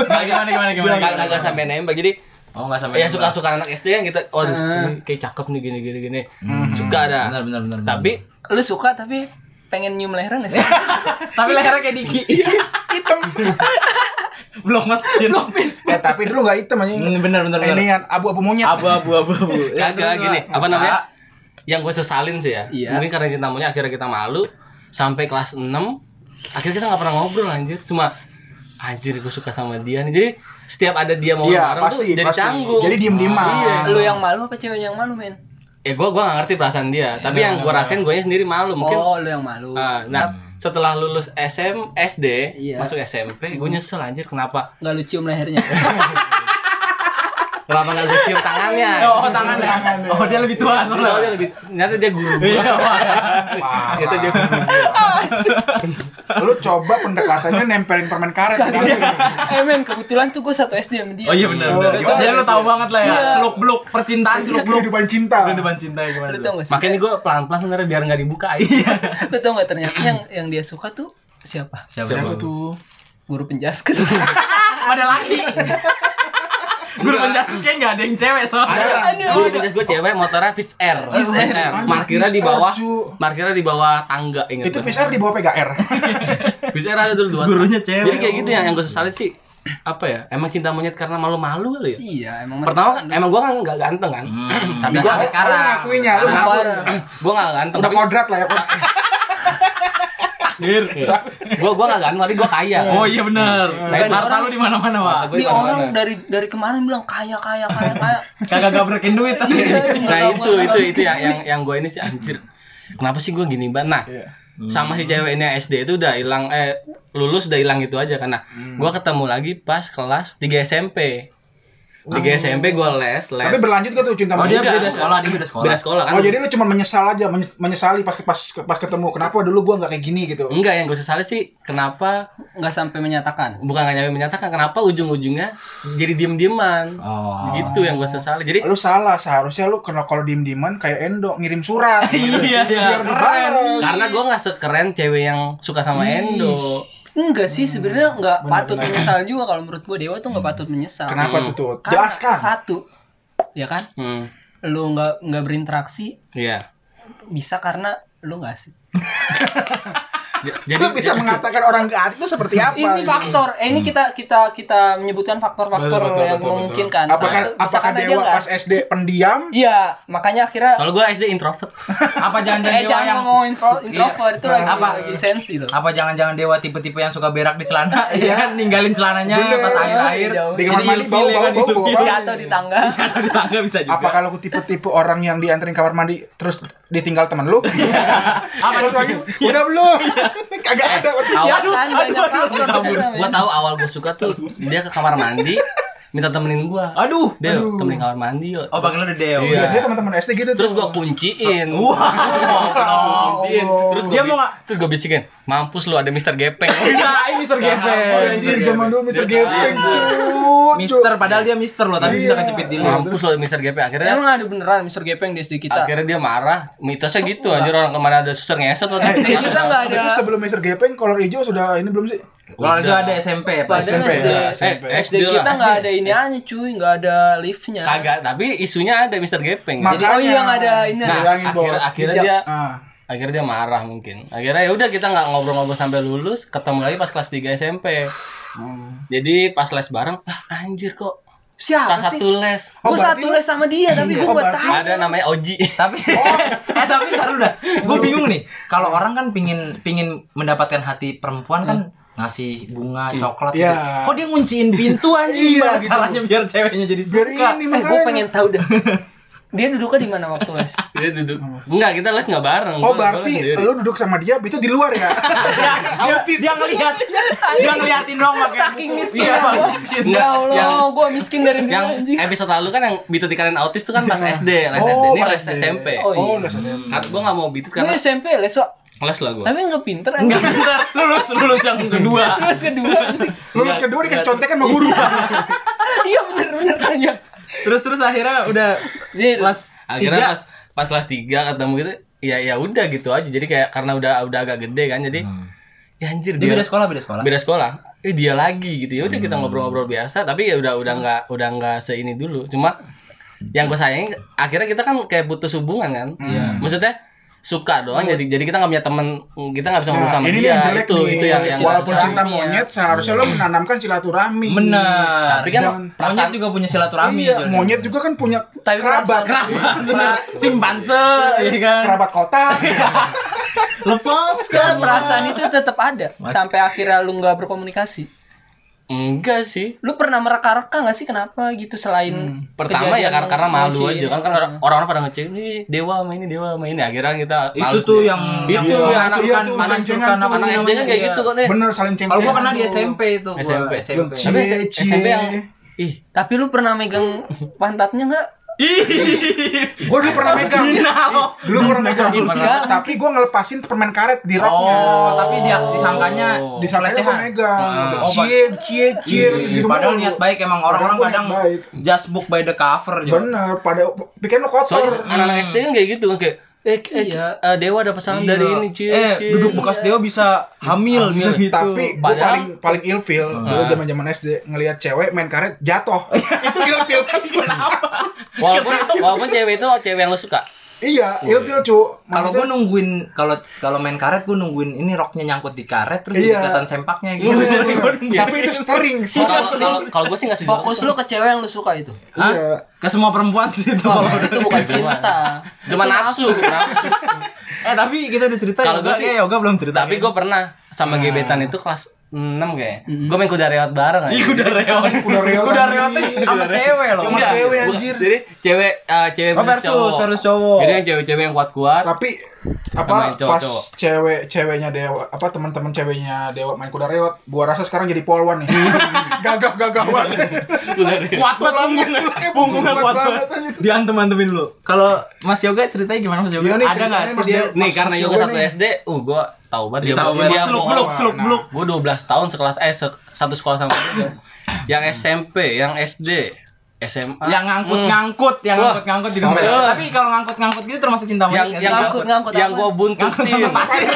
Gimana gimana gimana? Gak, gak, gak sampai nembak jadi Oh, nggak sampai. ya suka-suka anak SD kan kita oh ini kayak cakep nih gini gini gini Hmm. suka ada Benar benar benar. tapi Lu suka tapi pengen nyium lehernya nggak sih? tapi lehernya kayak Diki. hitam. Blok mesin. Eh tapi dulu nggak hitam aja. Hmm, Benar benar Ini benar. yang abu-abu monyet. Abu-abu abu-abu. Ya, Kagak gini, apa Suka. namanya? yang gue sesalin sih ya Iya. mungkin karena cinta monyet akhirnya kita malu sampai kelas 6 akhirnya kita nggak pernah ngobrol anjir cuma anjir gue suka sama dia nih jadi setiap ada dia mau Iya, bareng pasti, tuh jadi pasti. canggung Jadi diem-dieman. iya. Lu yang malu apa cewek yang malu, men? ya gue gue gak ngerti perasaan dia tapi Iya, yang gue iya. rasain gue sendiri malu mungkin Oh, lu yang malu. Ah, nah setelah lulus SM SD Iya. masuk SMP gue nyesel anjir kenapa Nggak lu cium lehernya. kenapa nggak gue cium tangannya Oh, tangannya. Tangannya. Oh, dia lebih tua Soalnya dia lebih ternyata dia guru gue Iya, ternyata dia guru Lu coba pendekatannya nempelin permen karet. eh men, kebetulan tuh gue satu SD sama dia. Oh iya benar Oh, benar. gimana Jadi lu tahu banget lah ya. Iya. Seluk beluk percintaan seluk beluk. Kehidupan cinta. Kehidupan cinta gimana Lu tuh? tau gak sih? makanya gue pelan pelan sebenarnya biar nggak dibuka Lu tau gak ternyata yang yang dia suka tuh siapa? Siapa? Siapa tuh? Guru penjaskes. Ada lagi. Guru penjasis kayak nggak ada yang cewek soalnya. Ada. Guru gue cewek motornya Fish Air. Fish Air. Anjing, Parkirnya di Fish Air, bawah. cu. Parkirnya di bawah tangga inget. Itu gue. PCR di bawah PGR. Fish Air ada dulu dua. Gurunya cewek. Jadi kayak gitu yang yang gue sesali sih apa ya? Emang cinta monyet karena malu-malu kali ya? Iya, emang Pertama kan emang gua kan nggak ganteng kan. Hmm, Tapi gua sekarang. Lu ngakuinnya, lu ngakuin. gua nggak ganteng. Udah Tapi kodrat lah ya. kod- gua gua nggak ganteng tapi gua kaya. Oh iya bener. Nah, itu Harta orang- lu di mana-mana, Wak. Gua Ini orang dari dari kemarin bilang kaya kaya kaya kaya. Kagak gabrekin duit tapi. Nah itu itu itu yang yang yang gue ini sih anjir. Kenapa sih gue gini banget? Nah, Iya. sama si cewek ini SD itu udah hilang eh lulus udah hilang gitu aja karena Hmm. gua ketemu lagi pas kelas 3 SMP. 3 SMP gua les, les. Tapi berlanjut gak tuh cinta Oh dia beda sekolah, dia beda sekolah. beda sekolah kan. Oh jadi lu cuma menyesal aja, menye- menyesali pas pas pas ketemu. Kenapa dulu gua nggak kayak gini gitu? Enggak, yang gue sesali sih kenapa Nggak sampai menyatakan. bukan hanya menyatakan kenapa ujung-ujungnya jadi diem-dieman. Oh. Gitu yang gue sesali. Jadi Lu salah, seharusnya lu kalau kalau diem-dieman kayak Endo ngirim surat. Iya, iya. Biar karena gua nggak sekeren cewek yang suka sama Ih. Endo. Enggak sih, sebenarnya nggak Benar, patut benar. menyesal juga kalau menurut gua Dewa tuh nggak patut menyesal. Kenapa Hmm. tuh tuh? Karena Jelaskan. Satu, ya kan? Hmm. Lu nggak nggak berinteraksi Iya. bisa karena lu nggak asik. Jadi Lu bisa mengatakan orang gak itu seperti apa? Ini gitu? faktor. Eh, ini kita kita kita menyebutkan faktor-faktor Betul, betul, yang betul, betul. memungkinkan. Apakah Satu, apakah Dewa pas SD pendiam? Iya, makanya akhirnya kalau gua SD introvert. Apa jangan-jangan eh dewa jangan yang ngomong intro, introvert itu Nah, lagi apa? lagi sensi loh. apa jangan-jangan dewa tipe-tipe yang suka berak di celana iya kan ninggalin celananya Bener. pas akhir-akhir Jauh. Di kamar mandi bau ya bau kan, bau bau. Di atau di tangga. Jatuh di tangga bisa juga Apa kalau tipe-tipe orang yang dianterin kamar mandi terus ditinggal temen lu? Apa Terus nih? lagi, udah belum? Kagak ada. Ya kan banyak faktor sebenarnya. gua tahu awal gua suka tuh dia ke kamar mandi minta temenin gua. aduh Dia Aduh. temenin kamar mandi yuk. oh panggilnya udah dewa Iya. Dia teman-teman SD gitu Terus tuh. gua kunciin. Wah. kunciin. Terus Dia gua mau bi- nggak- Terus gua bisikin, "Mampus lu ada Mister Gepeng." Ini Mister Oh, Gepeng. anjir, zaman dulu Mister Dia Gepeng. Mister padahal dia Mister loh, tapi Iya. bisa kecepit di lu. Mampus lu ada Mister Gepeng. Akhirnya Emang ada beneran Mr. Gepeng di SD kita. akhirnya dia marah. Mitosnya gitu anjir orang ke mana ada suster ngeset loh. Di kita nggak ada. Itu sebelum Mister Gepeng kolor hijau sudah ini belum sih? Kalau itu ada SMP Pak. SMP SD, ya, Eh, SMP. SD SD kita nggak ada ini aja cuy, nggak ada liftnya. Kagak, tapi isunya ada Mister Gepeng. Makanya. Jadi Oh iya nggak ada ini. nah. Bilangin, akhir, bos. akhirnya Hijab. dia Ah. akhirnya dia marah mungkin. Akhirnya ya udah kita nggak ngobrol-ngobrol sampai lulus, ketemu lagi pas kelas 3 SMP. Hmm. Jadi pas les bareng, ah anjir kok Siapa salah sih? satu les. Oh, Gue satu les sama dia, tapi gue Oh, nggak berarti- tahu. Ada namanya Oji. Tapi eh tapi ntar dulu dah. Gue bingung nih. Kalau orang kan pingin pingin mendapatkan hati perempuan kan ngasih bunga, coklat gitu. Iya. Kok dia ngunciin pintu anjing? Iya, Gimana gitu. caranya biar ceweknya jadi Biar suka? ini Eh, gue pengen tahu dah. Dia duduknya di mana waktu les? Dia duduk. Enggak, kita les nggak bareng. Oh Gua- gua les berarti sendiri. lu duduk sama dia itu di luar ya? dia, dia ngelihat dia ngeliatin dong pakai Saking buku. miskin. Iya, ya. Miskin. Ya Allah, yang- gue miskin dari dulu yang anjing. episode lalu kan yang bitut dikalian autis tuh kan pas SD, les Oh, SD. Ini pas les SD. SMP. Oh, iya. Oh, udah SMP. Kan gua nggak mau bitut Gue karena SMP les kok. les lah gua. Tapi nggak pinter. Enggak anjing. bentar, lulus lulus yang kedua. Terus kedua anjing. Lulus kedua dikasih contekan sama guru. Iya bener-bener aja. Terus terus akhirnya udah Jadi kelas Akhirnya tiga. pas pas kelas 3 ketemu gitu, ya ya udah gitu aja. Jadi kayak karena udah udah agak gede kan, jadi ya anjir Dia dia beda sekolah, beda sekolah. beda sekolah. Eh dia lagi gitu ya udah kita Hmm. ngobrol-ngobrol biasa tapi ya udah udah nggak udah nggak seini dulu cuma yang gue sayangin akhirnya kita kan kayak putus hubungan kan Iya. maksudnya suka doang jadi jadi kita nggak punya temen kita nggak bisa ngobrol Nah, sama ini nih dia yang jelek itu nih. itu yang yang Walaupun cinta suka. monyet, seharusnya lo menanamkan silaturahmi. Benar. tapi kan Jangan- Monyet juga punya silaturahmi. Iya, Jon. monyet juga kan punya Tapi kerabat. Bener. Simpanse, ya kan. Kerabat kota. Lepaskan. perasaan itu tetap ada Mas- sampai akhirnya lu nggak berkomunikasi. Enggak sih. Lu pernah mereka-reka nggak sih kenapa gitu selain Hmm. pertama ya karena, karena malu aja kan kan orang- orang-orang pada ngecek ini dewa sama ini dewa sama ini. Akhirnya kita Itu tuh yang itu Iya, yang iya menghancurkan ceng-cengan apa tuh. sih anak SD kan kayak gitu kok nih Bener saling ceng Kalau gua kena di SMP itu, gua. SMP. SMP. tapi Cie, SMP yang ih. Tapi lu pernah megang pantatnya nggak? Gue dulu pernah megang. Dulu pernah megang. Tapi gue ngelepasin permen karet di roknya. Oh, tapi dia disangkanya Oh. di sana gue megang. Ah. Oh, Cie, cie, cie. Ih, gitu Padahal niat baik emang orang-orang kadang just book by the cover. Bener, pada pikiran lo kotor. soalnya anak-anak SD kan kayak gitu kan kayak Eh, eh, Iya. eh, Dewa ada pesanan Iya. dari ini, cuy. Eh, cuy. duduk bekas Deo bisa hamil, Hamil. bisa gitu. Tapi gue Padahal- paling paling ilfil dulu Ah. zaman zaman SD ngelihat cewek main karet jatuh. itu ilfil banget kenapa? Walaupun walaupun cewek itu cewek yang lu suka. Iya, ilfil cu. kalau gue nungguin kalau kalau main karet gue nungguin ini roknya nyangkut di karet terus Iya. kelihatan sempaknya gitu. tapi itu sering sih. Kalau kalau gue sih nggak setuju. Fokus lu ke cewek yang lu suka itu. Iya. Ke semua perempuan sih itu. Oh, kalau itu bukan cinta. cuma nafsu, nafsu. eh tapi kita udah cerita Kalau gua sih- eh, yoga belum cerita. Tapi gue pernah sama gebetan itu kelas 6 kayak. Mm. Gue main kuda reot bareng aja. udah reot. Udah reot anjing. reotnya sama cewek loh. Sama cewek, anjir. Jadi cewek eh, cewek Oh, versus cowok. versus cowok. Jadi yang cewek-cewek yang kuat-kuat. Tapi apa yang pas cowok-cowok. cewek ceweknya dewa apa teman-teman ceweknya dewa main kuda reot gua rasa sekarang jadi polwan nih gagah gagah banget Kuda reot. kuat banget punggungnya. Punggungnya kuat banget. anjir. Diantem antemin dulu. Kalau Mas Yoga ceritanya gimana Mas Yoga? Iya Ada nggak. Nih karena Yoga satu. SD, uh gua tahu banget dia Tahu dia banget. dia Seluk gua- beluk, seluk Nah. beluk. Gue 12 tahun sekelas eh se- satu sekolah sama dia. yang SMP, yang SD, SMA. Yang ngangkut-ngangkut, yang Wah. ngangkut-ngangkut juga banyak. Tapi kalau ngangkut-ngangkut gitu termasuk cinta monyet yang nggak yang sih? ngangkut, ngangkut yang gua buntutin. pasir.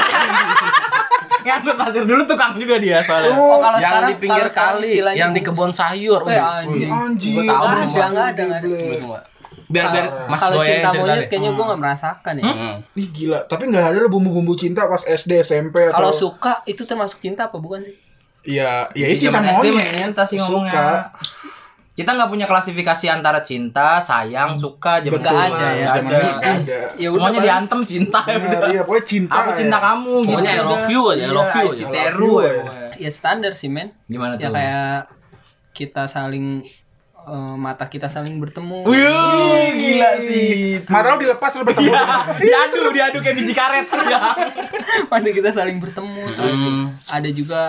ngangkut pasir dulu tukang juga dia soalnya. Oh, kalau yang sekarang di pinggir kali, yang di kebun sayur. Udah, anjing. anjir Gua tahu ada, nggak ada, Biar biar. Mas Kalau cinta monyet deh. kayaknya gue nggak merasakan ya. Hmm. Ih gila, tapi nggak ada lo bumbu-bumbu cinta pas SD, SMP atau Kalau suka itu termasuk cinta apa bukan sih? Iya, ya itu cinta SD monyet. cinta sih ngomongnya. Suka. Kita nggak punya klasifikasi antara cinta, sayang, suka, zaman Nggak zaman. ada ya. Zaman ada. ada. Ya Semuanya diantem cinta ya Benar, udah. iya, pokoknya cinta. Aku cinta ya. kamu gitu. Pokoknya I love you aja, I love you Iya, aja. si Teru you ya. Ya standar sih men. Gimana tuh? Ya kayak kita saling eh, mata kita saling bertemu. Wih, gila sih. Mata lo dilepas lo bertemu. diadu, diadu kayak biji karet. Mata kita saling bertemu. Terus Hmm. ada juga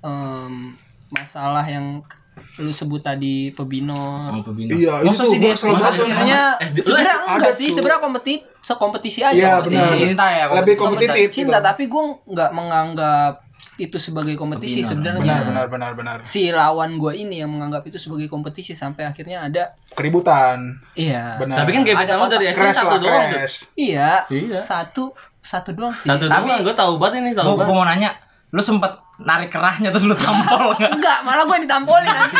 em, masalah yang lu sebut tadi pebinor. Iya, Masa itu sih dia. Sebenarnya sebenarnya enggak sih, sebenarnya kompeti sekompetisi aja. Iya, kompetisi. benar. cinta ya. Lebih kompetisi kompetitif. cinta. Cinta, tapi gue nggak menganggap itu sebagai kompetisi sebenarnya. Benar, benar, benar, benar. Si lawan gue ini yang menganggap itu sebagai kompetisi sampai akhirnya ada Keributan. iya. Benar. Tapi kan Ada lo dari SD satu lah, doang tuh. Iya. Iya. Satu satu doang sih. Satu Tapi- gue tahu banget ini, tahu Gue mau nanya, lu sempet narik kerahnya terus lu tampol nggak? Enggak, malah gue yang ditampolin nanti.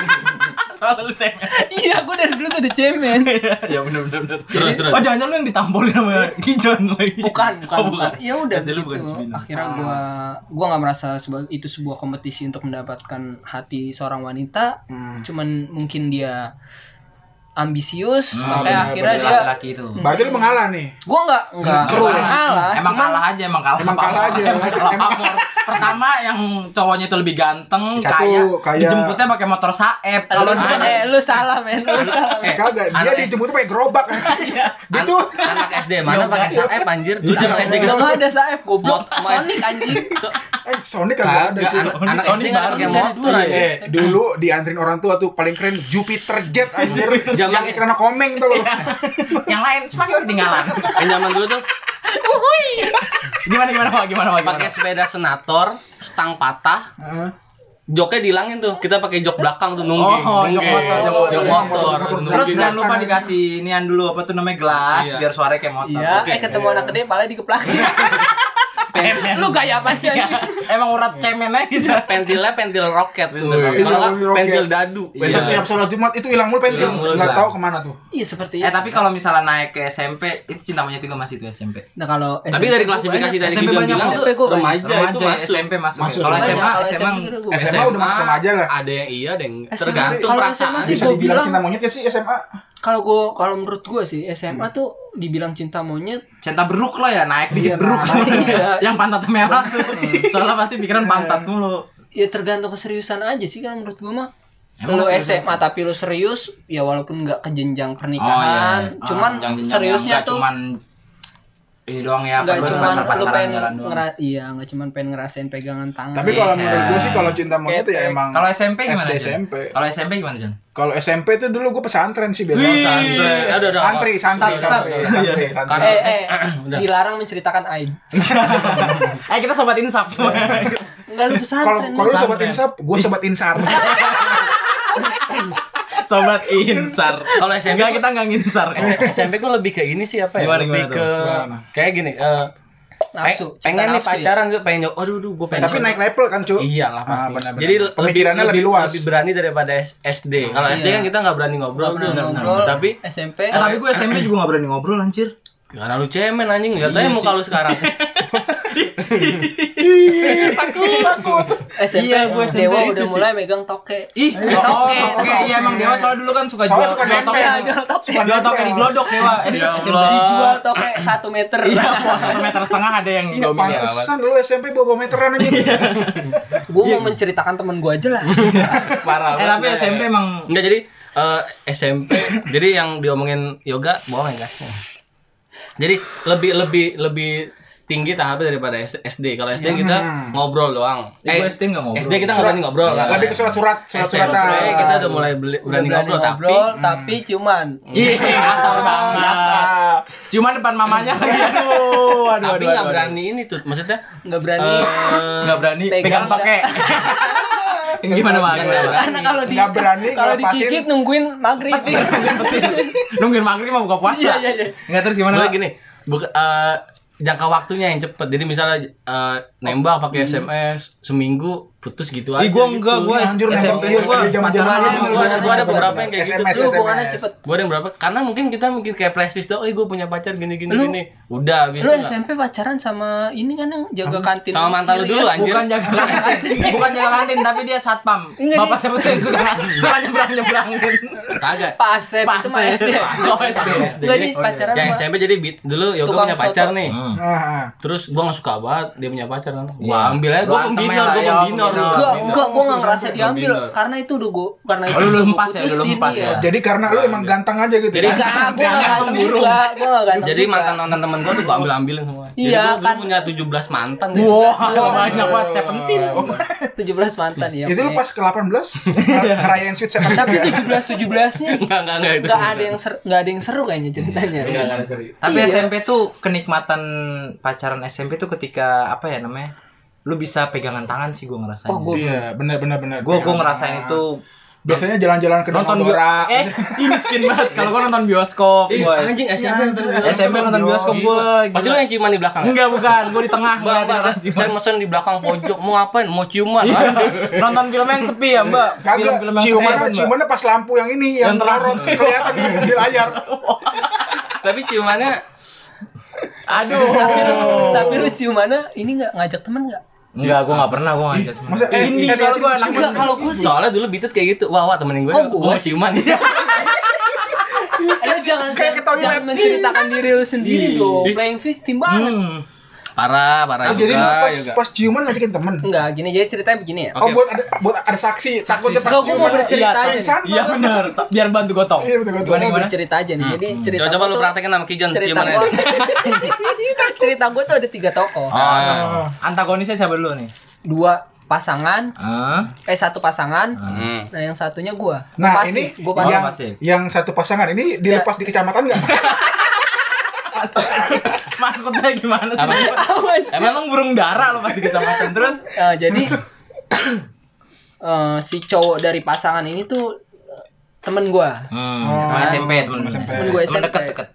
Soalnya lu cemen. iya, gue dari dulu tuh udah cemen. ya bener bener bener. Terus terus. Oh jangan-jangan lu yang ditampolin sama Gijon lagi. Bukan, bukan, Oh, bukan. Ya udah gitu. bukan. Akhirnya gua gua nggak merasa sebagai itu sebuah kompetisi untuk mendapatkan hati seorang wanita. Hmm. Cuman mungkin dia ambisius, Hmm, makanya benar, akhirnya dia laki-laki itu. Berarti lu mengalah nih. gua nggak nggak Terus. nggak kalah. Emang kalah aja, emang kalah. Emang kalah aja. Emang kalah. Pertama yang cowoknya itu lebih ganteng, Satu, kaya, kaya. dijemputnya pakai motor saep. Kalau lu, eh, lu salah men, lu salah. Eh, kagak, dia anak dijemput pakai gerobak. Iya. Dia tuh anak SD mana pakai saep anjir? Anak SD nggak ada saef goblok. Sonic anjing. Eh Sonic kagak ada tuh. anak, SD nggak baru pakai motor dulu. aja. Eh, dulu dianterin orang tua tuh paling keren Jupiter Jet anjir. Yang iklan komeng tuh. yang lain semakin ketinggalan. Yang zaman dulu tuh Gimana gimana Pak? Gimana Pak? Pakai sepeda senator, stang patah, Heeh. joknya dihilangin tuh. Kita pakai jok belakang tuh nungging. Oh, jok nungging. motor, jok motor. Jok Motor, motor. motor. Terus jangan lupa dikasih inian dulu apa tuh namanya gelas Iya. biar suaranya kayak motor. Iya, Oke. eh ketemu anak gede pala dikeplakin. Cemen. Lu gaya apa sih anjing? Emang urat cemen aja gitu. pentilnya pentil roket tuh. Kalau nggak Pentil dadu. Iya. Setiap sholat Jumat itu hilang mulu pentil. Hilang. tahu ke mana tuh. Iya seperti Eh itu. tapi kalau misalnya naik ke SMP itu cinta monyet juga masih itu SMP. Nah kalau Tapi dari klasifikasi tadi SMP banyak remaja itu Remaja masuk. SMP masuk. Masuk. Kalau SMA SMA SMA udah masuk remaja lah. Ada yang iya, ada yang tergantung kalau perasaan. SMA sih Bisa gua dibilang bilang- cinta monyet ya sih SMA. Kalau gua kalau menurut gua sih SMA tuh dibilang cinta monyet cinta beruk lah ya naik dikit Iya, beruk. nah, iya. Yang pantatnya merah. Soalnya pasti pikiran pantat mulu. ya tergantung keseriusan aja sih kan menurut gua mah. Emang lu serius, SMA Bang? tapi lu serius ya walaupun nggak ke jenjang Oh pernikahan, iya. cuman Ah, seriusnya tuh cuman ini doang ya, nggak lu pacar-pacaran pengen jalan doang. ngera iya nggak cuman pengen ngerasain pegangan tangan. Tapi kalau Iya. menurut gue sih kalau cinta monyet ya emang Kalau SMP gimana? SD? SMP. Kalau SMP gimana, Jon? Kalau SMP itu dulu gue pesantren sih biasa. Pesantren. Aduh, aduh. Santri, santri, santri, Iya. eh eh Udah. dilarang menceritakan aib. Eh kita sobat insaf semua. Enggak lu Kalau pesantren. kalau lu pesantren. sobat insap, gue sobat insar. Sobat insar. Kalau SMP Enggak kita enggak nginsar. S- SMP gue lebih ke ini sih apa ya? Gimana, lebih gimana ke? Gimana? kayak gini. eh Nafsu, pe- pengen nih ya. pacaran gue pengen. Aduh, aduh, gue pengen. Tapi naik level kan, Cu? Iya lah Ah, pasti. benar-benar. Jadi lebih, Pemikirannya lebih luas. lebih berani daripada SD. Kalau SD kan kita nggak berani ngobrol Ngobrol, tuh. ngobrol. Tapi SMP Eh tapi gue SMP juga gak berani ngobrol anjir. karena lu cemen anjing nggak tahu Iya muka sih. lu sekarang. SMP Iya, gua SMP Dewa itu udah mulai megang toke. Ih, oh, toke. oke, iya emang Dewa soalnya dulu kan suka jual suka jual toke. Jual toke. Jual toke di glodok Dewa. Ya SMP. Dijual toke satu meter. Iya, satu meter setengah ada yang Iya, domil ya. pantesan lu SMP bawa meteran aja. Gue mau menceritakan temen gue aja lah. Parah. Eh tapi. SMP emang Enggak jadi eh, SMP jadi yang diomongin yoga bohong ya guys. Jadi lebih lebih lebih tinggi tahapnya daripada S- SD. Kalau SD kita Hmm. ngobrol doang. Eh, gue SD nggak ngobrol. SD kita nggak berani ngobrol. Iya. kan? Lebih ke surat-surat, surat-suratan. SMP kita udah mulai beli- berani ngobrol, tapi tapi cuman Iya, asal banget. Cuma depan mamanya lagi aduh, aduh, tapi aduh, nggak berani ini tuh maksudnya nggak berani. eh, Nggak berani Pegang toke. Gimana Bang? Nggak berani. Karena kalau di Nggak berani kalau digigit nungguin maghrib. Nungguin maghrib mau buka puasa. Iya, iya, iya. Enggak terus gimana? gini buka, eh, jangka waktunya yang cepet. Jadi misalnya eh, nembak pakai SMS seminggu putus gitu aja Ih, gua enggak, gitu. gua Anjir, SMP nembak. gua Iya, pacaran gua- gua. gua ada beberapa yang kayak gitu. Lu hubungannya cepet. gue ada yang berapa karena mungkin kita mungkin kayak prestis dong eh gue punya pacar gini gini Lu- gini udah habis Lu SMP pacaran sama ini kan yang jaga kantin. sama mantan lu dulu ya? anjir Bukan jaga kantin, bukan jaga kantin, tapi dia satpam. Enggak, Bapak siapa tuh yang suka suka nyebrang nyebrangin. kagak Pak Asep itu mah Pasir. SD. Oh. Enggak Jadi, nih pacaran yang sama SMP jadi beat- dulu yoga Tukang punya pacar nih Hmm. Terus gua gak suka banget dia punya pacar kan Iya. gua ambil aja gua antem pembinor aja gua lah, ya. Enggak, enggak, gua enggak ngerasa diambil karena itu udah gua karena itu Oh, lu lempas ya, lu lempas iya. ya. jadi karena lu emang ganteng aja gitu. Jadi ya? Enggak, gua enggak Jangan ganteng juga, gua enggak ganteng. jadi mantan mantan temen gua tuh gua ambil ambilin semua jadi Iya, kan. punya 17 mantan deh. Wah, banyak banget seventeen. 17 mantan ya. Itu lu pas ke 18 ngerayain sweet seven tapi ya? 17 17-nya enggak enggak enggak itu enggak ada yang enggak ada yang seru kayaknya ceritanya. Enggak, enggak ada serius. Tapi Iya. SMP tuh kenikmatan pacaran SMP tuh ketika apa ya namanya? Lu bisa pegangan tangan sih gua ngerasain. Oh, gua- Iya, benar benar benar. Gua gua ngerasain itu biasanya jalan-jalan ke nonton bio- eh ih miskin banget kalau gua nonton bioskop Ih, gua anjing SMP nonton bioskop. SMP nonton bioskop gua Pasti lu yang ciuman di belakang. ya? enggak bukan gua di tengah ngeliatin orang saya, ciuman. saya mesen di belakang pojok. Mau ngapain? Mau ciuman? Iya. Nonton film yang sepi ya mbak film-film yang ciumannya, sepi Mbak. ciumannya pas lampu yang ini yang, Yang terang. kelihatan di, layar. Tapi ciumannya aduh Tapi lu, tapi lu ciumannya ini enggak ngajak temen enggak? Enggak gua enggak pernah gua ngajak Masa eh, ini eh, soalnya eh, anak Enggak, kalau gua sih soalnya dulu bitut kayak gitu. Wah, wah temenin gue. Oh, gue ciuman. Eh, lu jangan jangan menceritakan diri lu sendiri Ih. dong. Playing victim banget. Hmm. parah, parah Oh, jadi lu juga. pas, juga. pas ciuman ngajakin temen. Enggak, gini jadi ceritanya begini ya. Oh, Oke. buat ada buat ada saksi. Takutnya pas Enggak, gua mau bercerita iya, aja iya benar biar bantu gotong Iya, betul, gimana Gua bercerita aja nih. Jadi cerita Coba, lu praktekin sama Kijon cerita ciumannya. cerita gua tuh ada tiga tokoh oh, Oh. antagonisnya siapa dulu nih dua pasangan ah eh satu pasangan Hmm. nah yang satunya gua Nah, Pasif, ini gua Oh, pasif. yang pasif. yang satu pasangan ini dilepas di kecamatan enggak? maksudnya gimana sih Apa? Awan. emang burung dara lo pas di kecamatan terus Eh, jadi eh, si cowok dari pasangan ini tuh eh, temen gua hmm. Oh. SMP teman Temen SMP Temen gua teman SMP. dekat dekat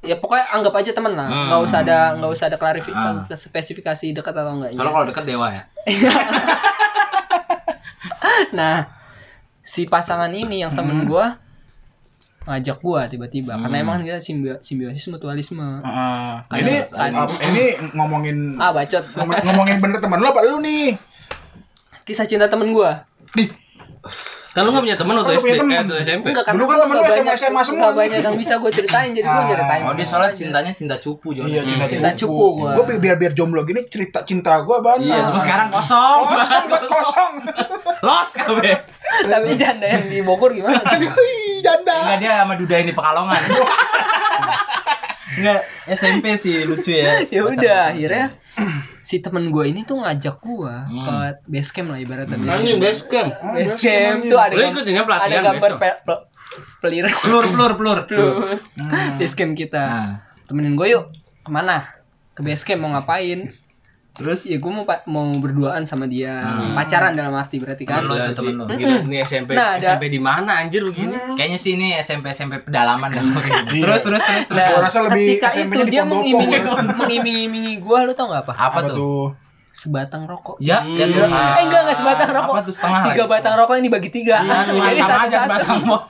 ya pokoknya anggap aja temen lah Hmm. nggak usah ada nggak usah ada klarifikasi spesifikasi dekat atau enggak soalnya kalau dekat dewa ya nah si pasangan ini yang temen gua ngajak gua tiba-tiba karena Hmm. emang kita simbio- simbiosis mutualisme Heeh. Ada- ini uh, ini ngomongin ah bacot ngomong- ngomongin bener temen lu apa lu nih? kisah cinta temen gua Di Kan lu gak punya temen waktu Kan lu SD, eh temen. waktu SMP. Enggak, karena Dulu kan gua temen lu SMA banyak- semua nggak banyak yang bisa gue ceritain, jadi gue Ah. ceritain. oh dia soalnya cintanya cinta cupu Jon Iya, cinta, Cinta cupu gua. Gua biar biar jomblo gini cerita cinta gua banyak. iya sampai sekarang kosong kosong kosong. los kabe Tapi janda yang di Bogor gimana? Aduh, janda. enggak dia sama duda ini pekalongan enggak SMP sih lucu ya ya udah, akhirnya si temen gue ini tuh ngajak gue Hmm. ke base camp lah ibaratnya. base Anjing camp. base camp. Ah, Base camp camp, tuh ada ikut dengan ada pelatihan gambar pe- pe- pelir pelur pelur pelur pelur Hmm. base camp kita. nah Temenin gue yuk ke mana? Ke base camp mau ngapain? Terus ya gue mau pa- mau berduaan sama dia Hmm. pacaran dalam arti berarti kan Temen lu sih. temen lu. Gila, ini SMP Nah, ada- SMP di mana anjir begini? Kayaknya sih ini SMP SMP pedalaman dah. terus terus terus terus. Nah, Gua rasa lebih ketika SMP-nya itu di dia mengiming- mengiming-imingi gue lu tau nggak apa Apa, Apa tuh? tuh? sebatang rokok Ya, Hmm. ya tuh. eh enggak enggak sebatang rokok Apa tuh setengah tiga lagi? batang rokok yang dibagi tiga Iya, sama aja sebatang mau.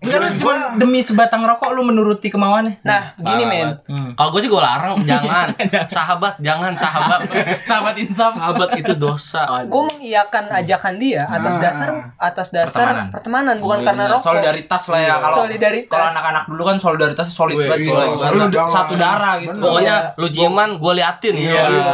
Enggak lu cuma demi sebatang rokok lu menuruti kemauannya. nah gini Parah men. Hmm. Kalau gue sih gue larang, jangan. sahabat, jangan sahabat. Sahabat insaf. sahabat itu dosa. gue mengiyakan ajakan dia atas Ah. dasar atas dasar Pertemanan. pertemanan, bukan Oh, iya karena rokok solidaritas lah ya kalau Solidaritas. kalau anak-anak dulu kan solidaritas solid Wih, banget iya, lu satu darah gitu Bener. Pokoknya lu ciuman, gue liatin. Iya. Iya.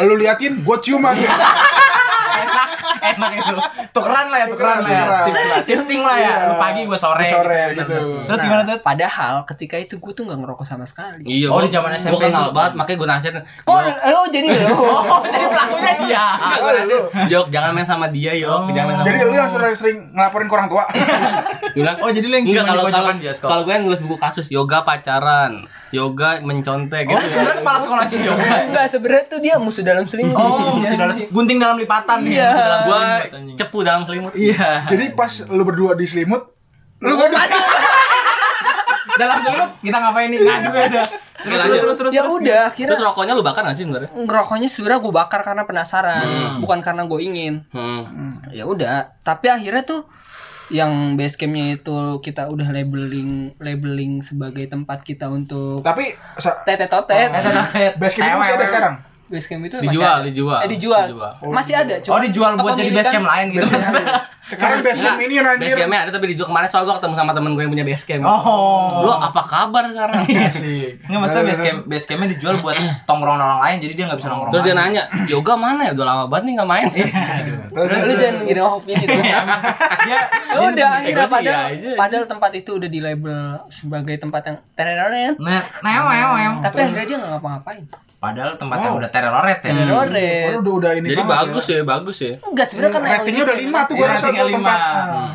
Lu liatin, gua ciuman. enak enak itu tukeran lah ya tukeran Tukeran, lah ya tukeran. Shift lah. shifting lah ya lu Iya. pagi gue sore Sore gitu. terus Nah, gimana tuh padahal ketika itu gue tuh nggak ngerokok sama sekali Iya, Oh, di zaman SMP Gua kenal banget, makanya gue nasihatin. kok lo jadi lo oh jadi pelakunya dia gua nasihatin, Yok, jangan main sama dia, Yok. Oh. Jangan Jadi lu yang sering-sering ngelaporin ke orang tua. Bilang, oh jadi lu yang di kalau kalau gue yang nulis buku kasus yoga pacaran, yoga mencontek oh gitu. sebenarnya kepala sekolah yoga enggak sebenarnya tuh dia musuh dalam selimut oh Iya. musuh dalam gunting dalam lipatan nih Iya. musuh dalam Gua cepu dalam selimut. iya Jadi pas lu berdua di selimut, lu Oh, aduh. dalam selimut kita ngapain nih ngadu ya dah terus Lanjut. terus terus terus ya terus. udah akhirnya Terus rokoknya lu bakar gak sih sebenarnya? ngerokoknya sebenarnya gue bakar karena penasaran Hmm. bukan karena gue ingin Hmm. ya udah tapi akhirnya tuh yang base campnya itu kita udah labeling labeling sebagai tempat kita untuk tapi sa- tete totet tetap, tetap. base camp itu masih ada sekarang. Base camp itu masih Dijual, ada. dijual. Eh, dijual. Oh, masih ada oh dijual buat jadi base camp lain gitu Base camp. Sekarang base camp ini Base anjir. campnya ada tapi dijual kemarin soal gue ketemu sama temen gue yang punya base camp. oh Lu apa kabar sekarang? Asik. Nggak maksudnya base camp base campnya dijual buat tongkrongan orang lain jadi dia nggak bisa nongkrong Terus dia nanya, yoga mana ya? Udah lama banget nih gak main. Terus lu jangan gini opini tuh dia ya udah akhirnya sih padahal iya padahal tempat itu udah di label sebagai tempat yang tereroret Nah, neo, neo. tapi akhirnya dia nggak ngapa-ngapain Padahal tempatnya Wow. udah teroret ya. tereroret Oh, udah udah ini Jadi banget bagus ya, bagus ya. enggak sebenarnya kan Ratingnya udah lima tuh gua rasa ratingnya lima. tempat. Hmm.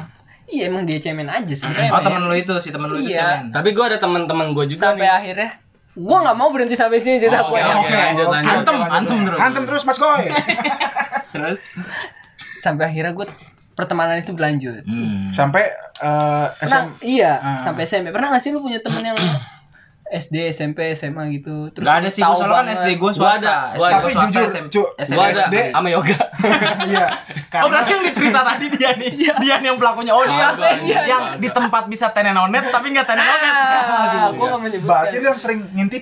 iya emang dia cemen aja sebenarnya Oh men. temen lu itu si temen lu itu Iya. cemen. Tapi gue ada teman-teman gue juga sampai nih. akhirnya gua nggak mau berhenti sampai sini cerita Oh, gue oke, oke. lanjut, lanjut. Antem, antem terus. Antem terus Mas Koy. Terus. sampai akhirnya gue pertemanan itu berlanjut Hmm. Sampai eh, pernah SM iya Ah. sampai SMP pernah nggak sih lu punya temen yang SD SMP SMA gitu terus Gak ada sih, gua soalnya kan. SD gue Gua swasta. ada, SD gua gue Tapi swasta jujur, SMP. Cu, SMP. Gue ada SD. sama yoga. iya. Oh Karena berarti yang dicerita tadi dia nih, dia nih yang pelakunya. Oh dia Ada, iya, yang ada. di tempat bisa tenenonet tapi nggak tenenonet. ah, Aduh. gue nggak menyebutkan berarti dia sering ngintipin